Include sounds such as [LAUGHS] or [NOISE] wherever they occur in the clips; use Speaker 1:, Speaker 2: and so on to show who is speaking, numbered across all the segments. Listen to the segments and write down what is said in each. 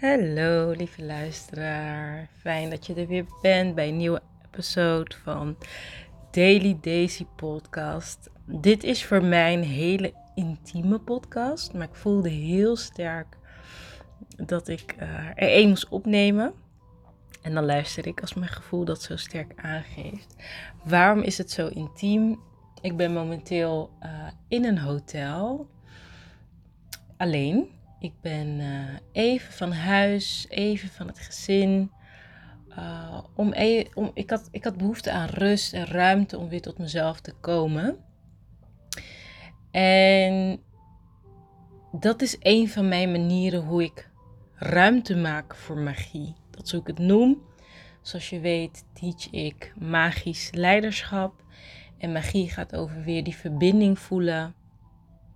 Speaker 1: Hallo lieve luisteraar, fijn dat je er weer bent bij een nieuwe episode van Daily Daisy Podcast. Dit is voor mij een hele intieme podcast, maar ik voelde heel sterk dat ik uh, er één moest opnemen. En dan luister ik als mijn gevoel dat zo sterk aangeeft. Waarom is het zo intiem? Ik ben momenteel uh, in een hotel, alleen. Ik ben uh, even van huis, even van het gezin. Uh, om e om, ik, had, ik had behoefte aan rust en ruimte om weer tot mezelf te komen. En dat is een van mijn manieren hoe ik ruimte maak voor magie. Dat is hoe ik het noem. Zoals je weet, teach ik magisch leiderschap. En magie gaat over weer die verbinding voelen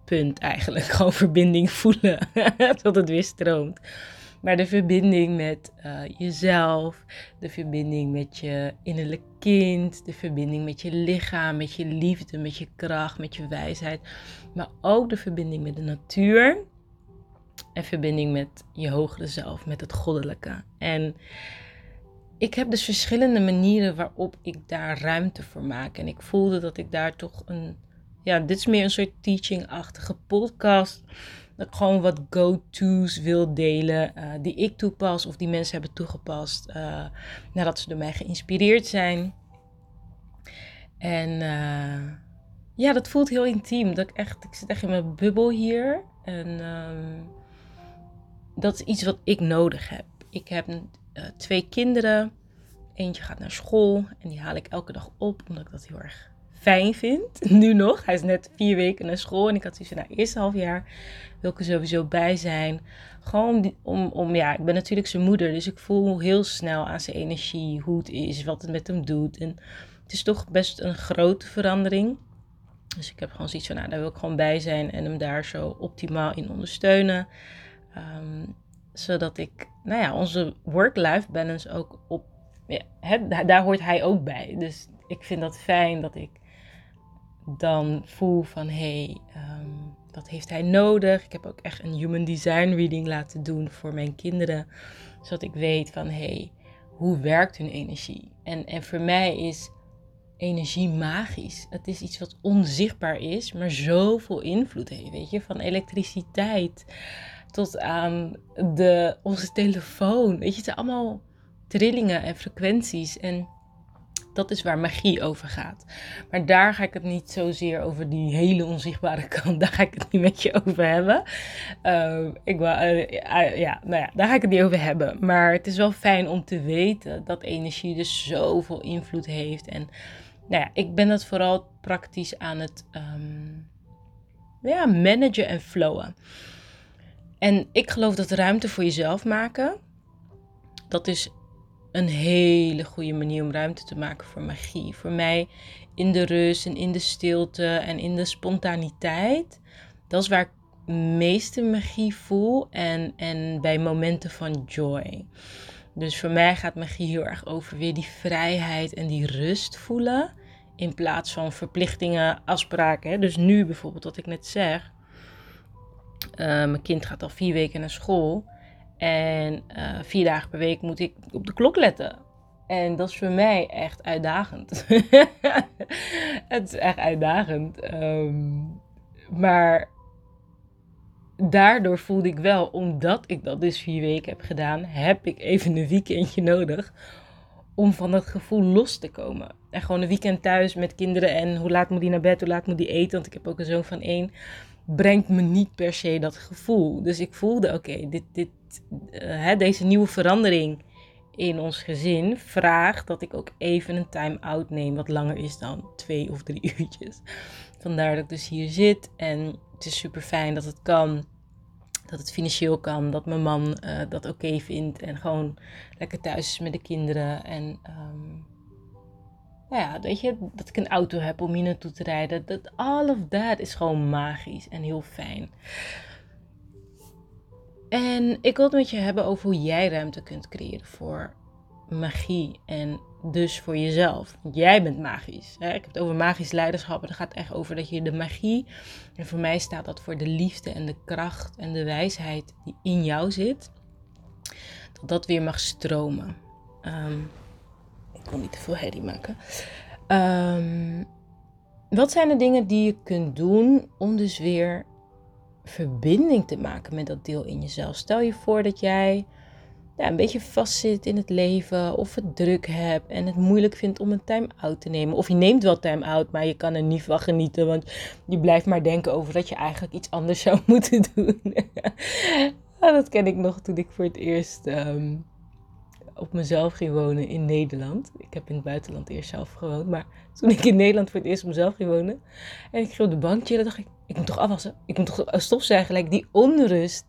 Speaker 1: punt eigenlijk. [LAUGHS] Gewoon verbinding voelen [LAUGHS] tot het weer stroomt. Maar de verbinding met uh, jezelf, de verbinding met je innerlijk kind, de verbinding met je lichaam, met je liefde, met je kracht, met je wijsheid. Maar ook de verbinding met de natuur en verbinding met je hogere zelf, met het goddelijke. En ik heb dus verschillende manieren waarop ik daar ruimte voor maak. En ik voelde dat ik daar toch een ja, dit is meer een soort teaching-achtige podcast. Dat ik gewoon wat go-to's wil delen uh, die ik toepas of die mensen hebben toegepast uh, nadat ze door mij geïnspireerd zijn. En uh, ja, dat voelt heel intiem. Dat ik echt, ik zit echt in mijn bubbel hier. En um, dat is iets wat ik nodig heb. Ik heb twee kinderen. Eentje gaat naar school en die haal ik elke dag op, omdat ik dat heel erg fijn vind. [LAUGHS] Nu nog. Hij is net vier weken naar school. En ik had zoiets van, nou, eerste half jaar wil ik er sowieso bij zijn. Gewoon om, om, ja, ik ben natuurlijk zijn moeder. Dus ik voel heel snel aan zijn energie, hoe het is, wat het met hem doet. En het is toch best een grote verandering. Dus ik heb gewoon zoiets van, nou, daar wil ik gewoon bij zijn en hem daar zo optimaal in ondersteunen. Um, zodat ik, nou ja, onze work-life balance ook op, ja, daar hoort hij ook bij. Dus ik vind dat fijn dat ik dan voel van hé, hey, um, wat heeft hij nodig? Ik heb ook echt een human design reading laten doen voor mijn kinderen, zodat ik weet van hé, hey, hoe werkt hun energie? En, en voor mij is energie magisch. Het is iets wat onzichtbaar is, maar zoveel invloed heeft, weet je, van elektriciteit tot aan de, onze telefoon. Weet je, het zijn allemaal trillingen en frequenties en dat is waar magie over gaat. Maar daar ga ik het niet zozeer over die hele onzichtbare kant. [LAUGHS] Daar ga ik het niet met je over hebben. Uh, ik wil, uh, ja, nou ja, daar ga ik het niet over hebben. Maar het is wel fijn om te weten dat energie dus zoveel invloed heeft. En nou ja, ik ben dat vooral praktisch aan het um, ja, managen en flowen. En ik geloof dat ruimte voor jezelf maken. Dat is een hele goede manier om ruimte te maken voor magie. Voor mij in de rust en in de stilte en in de spontaniteit. Dat is waar ik meeste magie voel en, en bij momenten van joy. Dus voor mij gaat magie heel erg over weer die vrijheid en die rust voelen. In plaats van verplichtingen, afspraken. Dus nu bijvoorbeeld, wat ik net zeg. Uh, mijn kind gaat al vier weken naar school. En uh, vier dagen per week moet ik op de klok letten. En dat is voor mij echt uitdagend. [LAUGHS] het is echt uitdagend. Um, maar daardoor voelde ik wel, omdat ik dat dus vier weken heb gedaan, heb ik even een weekendje nodig om van dat gevoel los te komen. En gewoon een weekend thuis met kinderen en hoe laat moet die naar bed, hoe laat moet die eten, want ik heb ook een zoon van één, brengt me niet per se dat gevoel. Dus ik voelde, oké, dit, dit, uh, deze nieuwe verandering in ons gezin vraagt dat ik ook even een time-out neem, wat langer is dan twee of drie [LAUGHS] uurtjes. Vandaar dat ik dus hier zit en het is super fijn dat het kan. Dat het financieel kan, dat mijn man uh, dat oké vindt en gewoon lekker thuis is met de kinderen. En um, nou ja, weet je, dat ik een auto heb om hier naartoe te rijden. Dat, all of that is gewoon magisch en heel fijn. En ik wil het met je hebben over hoe jij ruimte kunt creëren voor magie en dus voor jezelf. Jij bent magisch. Hè? Ik heb het over magisch leiderschap. En dat gaat echt over dat je de magie. En voor mij staat dat voor de liefde en de kracht en de wijsheid die in jou zit. dat weer mag stromen. Ehm, ik wil niet te veel herrie maken. Ehm, wat zijn de dingen die je kunt doen om dus weer verbinding te maken met dat deel in jezelf? Stel je voor dat jij een beetje vastzit in het leven of het druk hebt en het moeilijk vindt om een time-out te nemen. Of je neemt wel time-out, maar je kan er niet van genieten, want je blijft maar denken over dat je eigenlijk iets anders [LAUGHS] zou moeten doen. [LAUGHS] Ah, dat ken ik nog toen ik voor het eerst ehm, op mezelf ging wonen in Nederland. Ik heb in het buitenland eerst zelf gewoond, maar toen ik in Nederland voor het eerst op mezelf ging wonen en ik ging op de bank chillen, dacht ik, ik moet toch afwassen, ik moet toch stofzuigen. Like die onrust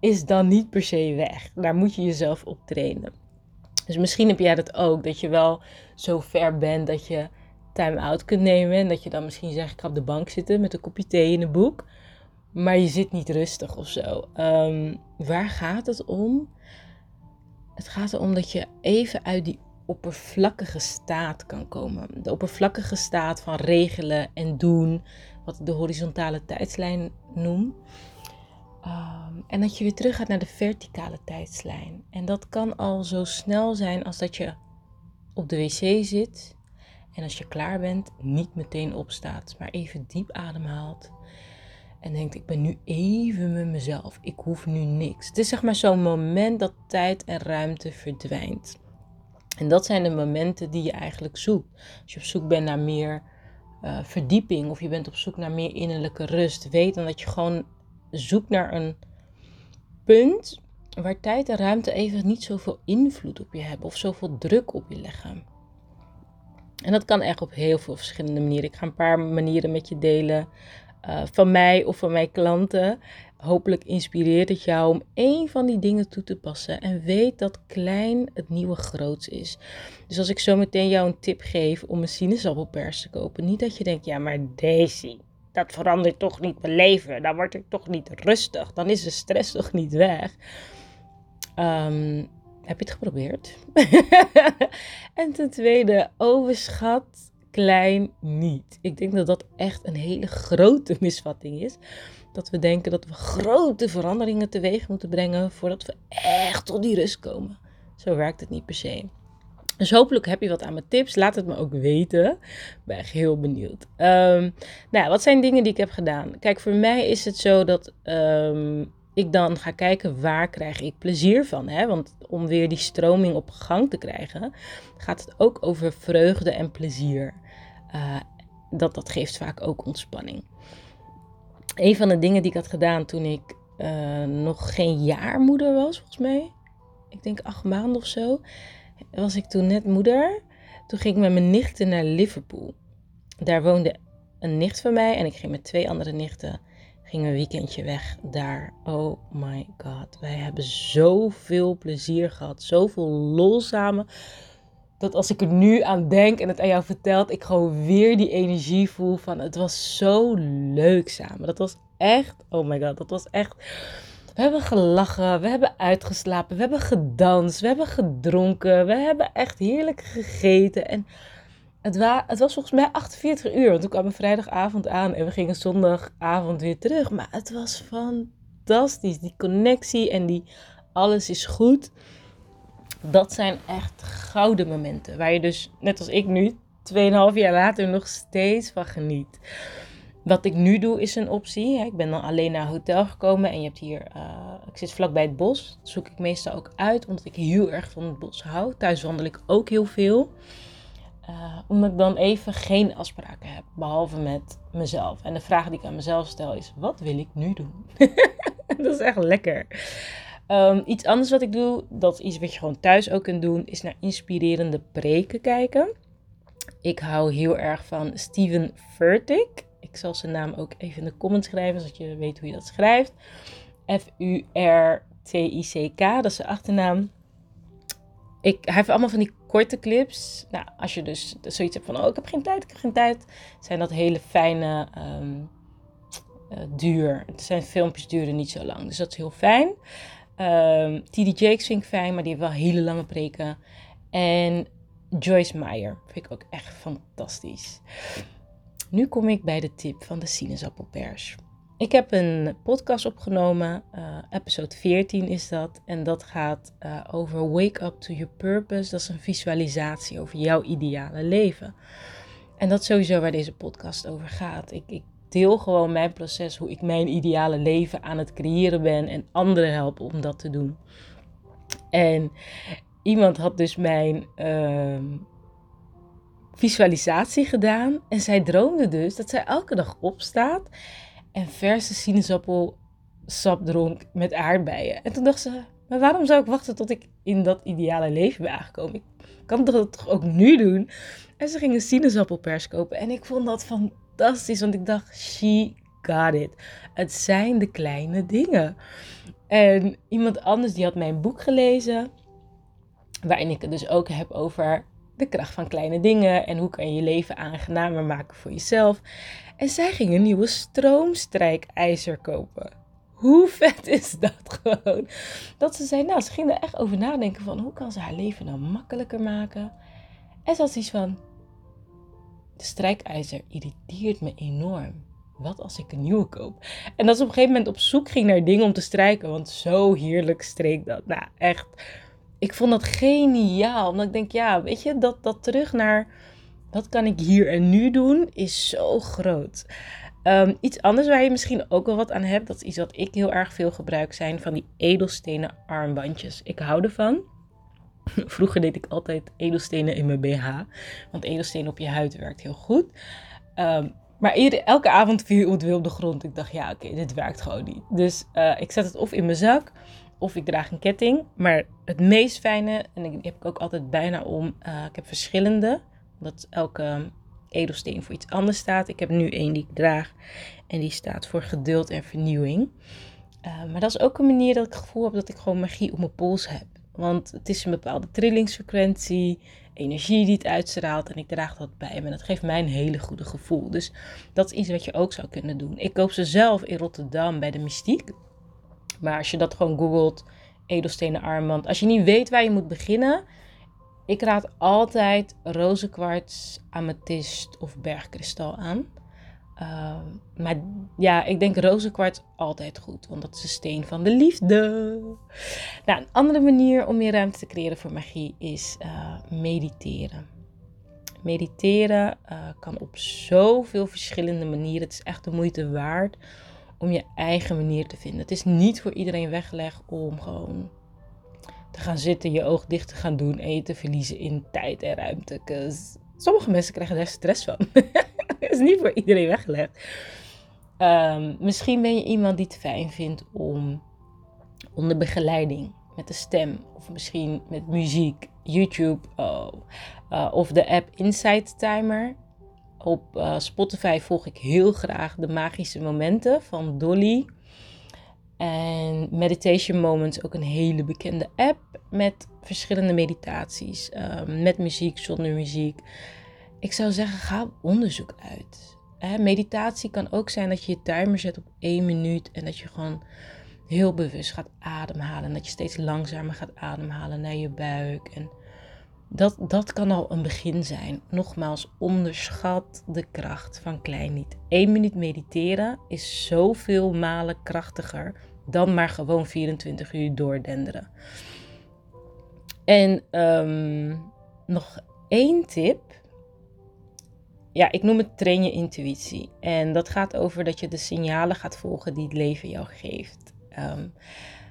Speaker 1: is dan niet per se weg. Daar moet je jezelf op trainen. Dus misschien heb jij dat ook, dat je wel zo ver bent dat je time-out kunt nemen. En dat je dan misschien zegt, ik op de bank zitten met een kopje thee in een boek. Maar je zit niet rustig of zo. Ehm, waar gaat het om? Het gaat erom dat je even uit die oppervlakkige staat kan komen. De oppervlakkige staat van regelen en doen, wat ik de horizontale tijdslijn noem. Ehm, en dat je weer terug gaat naar de verticale tijdslijn. En dat kan al zo snel zijn als dat je op de wc zit. En als je klaar bent, niet meteen opstaat, maar even diep ademhaalt. En denkt, ik ben nu even met mezelf. Ik hoef nu niks. Het is zeg maar zo'n moment dat tijd en ruimte verdwijnt. En dat zijn de momenten die je eigenlijk zoekt. Als je op zoek bent naar meer uh, verdieping of je bent op zoek naar meer innerlijke rust, weet dan dat je gewoon zoek naar een punt waar tijd en ruimte even niet zoveel invloed op je hebben of zoveel druk op je leggen. En dat kan echt op heel veel verschillende manieren. Ik ga een paar manieren met je delen uh, van mij of van mijn klanten. Hopelijk inspireert het jou om één van die dingen toe te passen. En weet dat klein het nieuwe groots is. Dus als ik zo meteen jou een tip geef om een sinaasappelpers te kopen. Niet dat je denkt, ja maar Daisy, dat verandert toch niet mijn leven. Dan word ik toch niet rustig. Dan is de stress toch niet weg. Um, heb je het geprobeerd? [LAUGHS] en ten tweede, overschat klein niet. Ik denk dat dat echt een hele grote misvatting is. Dat we denken dat we grote veranderingen teweeg moeten brengen voordat we echt tot die rust komen. Zo werkt het niet per se. Dus hopelijk heb je wat aan mijn tips. Laat het me ook weten. Ik ben echt heel benieuwd. Um, nou, wat zijn dingen die ik heb gedaan? Kijk, voor mij is het zo dat um, ik dan ga kijken waar krijg ik plezier van. Hè? Want om weer die stroming op gang te krijgen, gaat het ook over vreugde en plezier. Uh, dat, dat geeft vaak ook ontspanning. Een van de dingen die ik had gedaan toen ik uh, nog geen jaar moeder was, volgens mij. Ik denk acht maanden of zo was ik toen net moeder. Toen ging ik met mijn nichten naar Liverpool. Daar woonde een nicht van mij en ik ging met twee andere nichten. Ging een weekendje weg daar. Oh my god. Wij hebben zoveel plezier gehad. Zoveel lol samen. Dat als ik er nu aan denk en het aan jou vertelt, ik gewoon weer die energie voel van het was zo leuk samen. Dat was echt, oh my god, dat was echt we hebben gelachen, we hebben uitgeslapen, we hebben gedanst, we hebben gedronken, we hebben echt heerlijk gegeten. En het, het was volgens mij 48 uur, want toen kwam we vrijdagavond aan en we gingen zondagavond weer terug. Maar het was fantastisch, die connectie en die alles is goed. Dat zijn echt gouden momenten, waar je dus, net als ik nu, 2,5 jaar later nog steeds van geniet. Wat ik nu doe is een optie. Ik ben dan alleen naar een hotel gekomen en je hebt hier, uh, ik zit vlakbij het bos. Dat zoek ik meestal ook uit, omdat ik heel erg van het bos hou. Thuis wandel ik ook heel veel. Uh, omdat ik dan even geen afspraken heb, behalve met mezelf. En de vraag die ik aan mezelf stel is, wat wil ik nu doen? [LAUGHS] dat is echt lekker. Um, iets anders wat ik doe, dat is iets wat je gewoon thuis ook kunt doen, is naar inspirerende preken kijken. Ik hou heel erg van Steven Furtick. Ik zal zijn naam ook even in de comments schrijven, zodat je weet hoe je dat schrijft. F-U-R-T-I-C-K, dat is zijn achternaam. Ik, hij heeft allemaal van die korte clips. Nou, als je dus zoiets hebt van, oh, ik heb geen tijd, ik heb geen tijd. Zijn dat hele fijne, um, uh, duur. Zijn filmpjes duren niet zo lang, dus dat is heel fijn. Um, ehm, TD Jakes vind ik fijn, maar die heeft wel hele lange preken. En Joyce Meyer vind ik ook echt fantastisch. Nu kom ik bij de tip van de sinaasappelpers. Ik heb een podcast opgenomen, uh, episode 14 is dat. En dat gaat uh, over Wake Up to Your Purpose. Dat is een visualisatie over jouw ideale leven. En dat is sowieso waar deze podcast over gaat. Ik, ik deel gewoon mijn proces, hoe ik mijn ideale leven aan het creëren ben en anderen help om dat te doen. En iemand had dus mijn uh, visualisatie gedaan en zij droomde dus dat zij elke dag opstaat en verse sinaasappelsap dronk met aardbeien. En toen dacht ze, maar waarom zou ik wachten tot ik in dat ideale leven ben aangekomen? Ik kan dat toch ook nu doen? En ze ging een sinaasappelpers kopen en ik vond dat fantastisch, want ik dacht, she got it. Het zijn de kleine dingen. En iemand anders die had mijn boek gelezen, waarin ik het dus ook heb over de kracht van kleine dingen en hoe kan je je leven aangenamer maken voor jezelf. En zij ging een nieuwe stroomstrijkijzer kopen. Hoe vet is dat gewoon? Dat ze zei, nou, ze ging er echt over nadenken van hoe kan ze haar leven nou makkelijker maken. En ze had iets van, de strijkijzer irriteert me enorm. Wat als ik een nieuwe koop? En dat ze op een gegeven moment op zoek ging naar dingen om te strijken, want zo heerlijk streek dat. Nou, echt ik vond dat geniaal. Omdat ik denk, ja, weet je, dat, dat terug naar wat kan ik hier en nu doen, is zo groot. Um, iets anders waar je misschien ook wel wat aan hebt, dat is iets wat ik heel erg veel gebruik, zijn van die edelstenen armbandjes. Ik hou ervan. [LAUGHS] Vroeger deed ik altijd edelstenen in mijn BH, want edelstenen op je huid werkt heel goed. Um, maar elke avond viel het weer op de grond. Ik dacht, ja, oké, dit werkt gewoon niet. Dus uh, ik zet het of in mijn zak of ik draag een ketting. Maar het meest fijne, en die heb ik ook altijd bijna om, uh, ik heb verschillende. Omdat elke edelsteen voor iets anders staat. Ik heb nu één die ik draag en die staat voor geduld en vernieuwing. Uh, maar dat is ook een manier dat ik het gevoel heb dat ik gewoon magie op mijn pols heb. Want het is een bepaalde trillingsfrequentie, energie die het uitstraalt en ik draag dat bij me. Dat geeft mij een hele goede gevoel. Dus dat is iets wat je ook zou kunnen doen. Ik koop ze zelf in Rotterdam bij de Mystiek. Maar als je dat gewoon googelt, edelstenen armband. Als je niet weet waar je moet beginnen, ik raad altijd rozenkwarts, amethyst of bergkristal aan. Uh, maar ja, ik denk rozenkwarts altijd goed, want dat is de steen van de liefde. Nou, een andere manier om meer ruimte te creëren voor magie is uh, mediteren. Mediteren uh, kan op zoveel verschillende manieren. Het is echt de moeite waard om je eigen manier te vinden. Het is niet voor iedereen weggelegd om gewoon te gaan zitten, je oog dicht te gaan doen en je te verliezen in tijd en ruimte. Sommige mensen krijgen daar stress van. [LAUGHS] Het is niet voor iedereen weggelegd. Um, misschien ben je iemand die het fijn vindt om onder begeleiding met de stem of misschien met muziek, YouTube oh, uh, of de app Insight Timer op uh, Spotify volg ik heel graag de magische momenten van Dolly. En Meditation Moments, ook een hele bekende app met verschillende meditaties. Uh, met muziek, zonder muziek. Ik zou zeggen, ga onderzoek uit. Hè, meditatie kan ook zijn dat je je timer zet op één minuut en dat je gewoon heel bewust gaat ademhalen. En dat je steeds langzamer gaat ademhalen naar je buik. En dat, dat kan al een begin zijn. Nogmaals, onderschat de kracht van klein niet. Eén minuut mediteren is zoveel malen krachtiger dan maar gewoon 24 uur doordenderen. En um, nog één tip. Ja, ik noem het train je intuïtie. En dat gaat over dat je de signalen gaat volgen die het leven jou geeft. Um,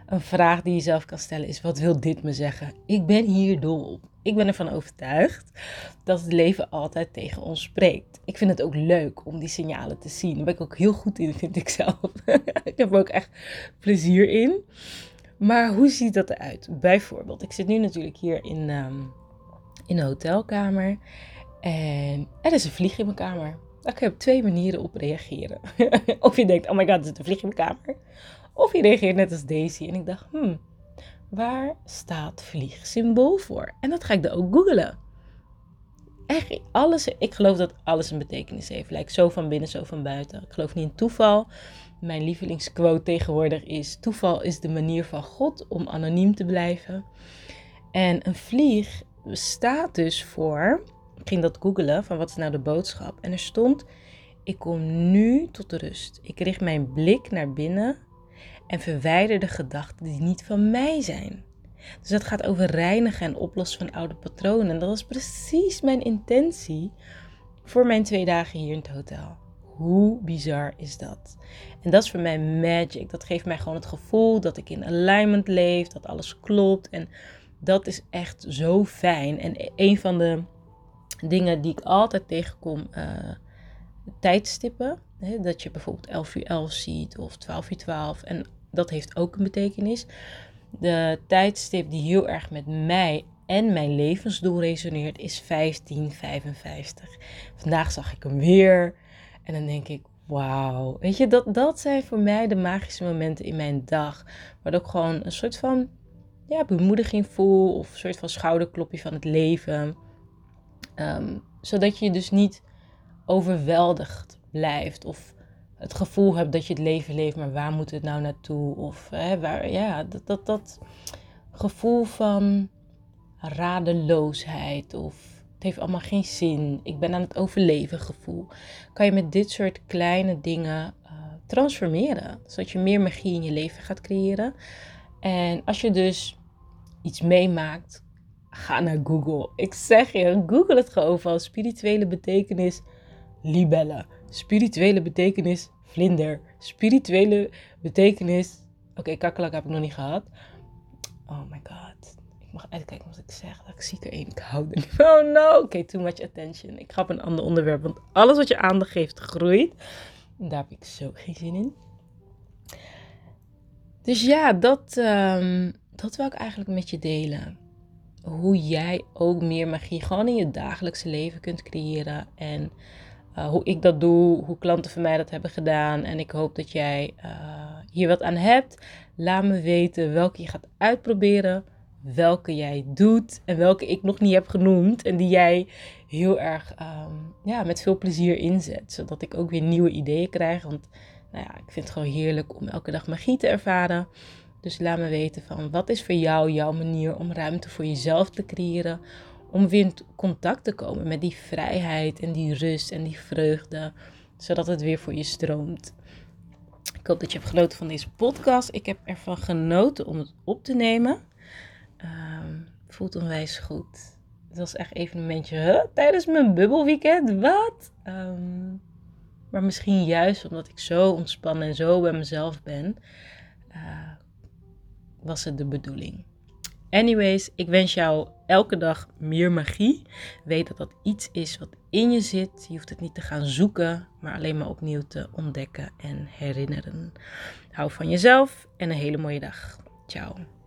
Speaker 1: een vraag die je zelf kan stellen is: wat wil dit me zeggen? Ik ben hier dol. Ik ben ervan overtuigd dat het leven altijd tegen ons spreekt. Ik vind het ook leuk om die signalen te zien. Daar ben ik ook heel goed in, vind ik zelf. [LAUGHS] ik heb er ook echt plezier in. Maar hoe ziet dat eruit? Bijvoorbeeld, ik zit nu natuurlijk hier in, um, in een hotelkamer. En er is een vlieg in mijn kamer. Daar kun je twee manieren op reageren. [LAUGHS] of je denkt, oh my god, er zit een vlieg in mijn kamer. Of je reageert net als Daisy. En ik dacht, hmm, waar staat vlieg symbool voor? En dat ga ik dan ook googelen. Echt, alles, ik geloof dat alles een betekenis heeft. Lijkt zo van binnen, zo van buiten. Ik geloof niet in toeval. Mijn lievelingsquote tegenwoordig is: Toeval is de manier van God om anoniem te blijven. En een vlieg staat dus voor. Ik ging dat googelen van wat is nou de boodschap. En er stond Ik kom nu tot rust. Ik richt mijn blik naar binnen en verwijder de gedachten die niet van mij zijn. Dus dat gaat over reinigen en oplossen van oude patronen. En dat is precies mijn intentie voor mijn twee dagen hier in het hotel. Hoe bizar is dat? En dat is voor mij magic. Dat geeft mij gewoon het gevoel dat ik in alignment leef, dat alles klopt. En dat is echt zo fijn. En een van de dingen die ik altijd tegenkom, uh, tijdstippen. Hè, dat je bijvoorbeeld 11 uur 11 ziet of 12 uur 12. En dat heeft ook een betekenis. De tijdstip die heel erg met mij en mijn levensdoel resoneert is 1555. Vandaag zag ik hem weer en dan denk ik, wauw. Weet je, dat, dat zijn voor mij de magische momenten in mijn dag. Waar ik gewoon een soort van ja, bemoediging voel of een soort van schouderklopje van het leven. Ehm, zodat je dus niet overweldigd blijft of het gevoel hebt dat je het leven leeft, maar waar moet het nou naartoe? Of hè, waar, ja, dat, dat, dat gevoel van radeloosheid of het heeft allemaal geen zin, ik ben aan het overleven gevoel, kan je met dit soort kleine dingen uh, transformeren. Zodat je meer magie in je leven gaat creëren. En als je dus iets meemaakt, ga naar Google. Ik zeg je, Google het gewoon van spirituele betekenis libellen. Spirituele betekenis vlinder. Spirituele betekenis. Oké, okay, kakkelak heb ik nog niet gehad. Oh my god. Ik mag uitkijken wat ik zeg. Dat ik zie er één. Ik hou Oh no. Oké, too much attention. Ik ga op een ander onderwerp. Want alles wat je aandacht geeft groeit. Daar heb ik zo geen zin in. Dus ja, dat, um, dat wil ik eigenlijk met je delen. Hoe jij ook meer magie gewoon in je dagelijkse leven kunt creëren. En uh, hoe ik dat doe, hoe klanten van mij dat hebben gedaan. En ik hoop dat jij uh, hier wat aan hebt. Laat me weten welke je gaat uitproberen, welke jij doet en welke ik nog niet heb genoemd. En die jij heel erg um, ja, met veel plezier inzet. Zodat ik ook weer nieuwe ideeën krijg. Want nou ja, ik vind het gewoon heerlijk om elke dag magie te ervaren. Dus laat me weten van wat is voor jou jouw manier om ruimte voor jezelf te creëren om weer in contact te komen met die vrijheid en die rust en die vreugde, zodat het weer voor je stroomt. Ik hoop dat je hebt genoten van deze podcast. Ik heb ervan genoten om het op te nemen. Um, voelt onwijs goed. Het was echt even een momentje huh? tijdens mijn bubbelweekend. Wat? Um, maar misschien juist omdat ik zo ontspannen en zo bij mezelf ben, uh, was het de bedoeling. Anyways, ik wens jou elke dag meer magie. Weet dat dat iets is wat in je zit. Je hoeft het niet te gaan zoeken, maar alleen maar opnieuw te ontdekken en herinneren. Hou van jezelf en een hele mooie dag. Ciao.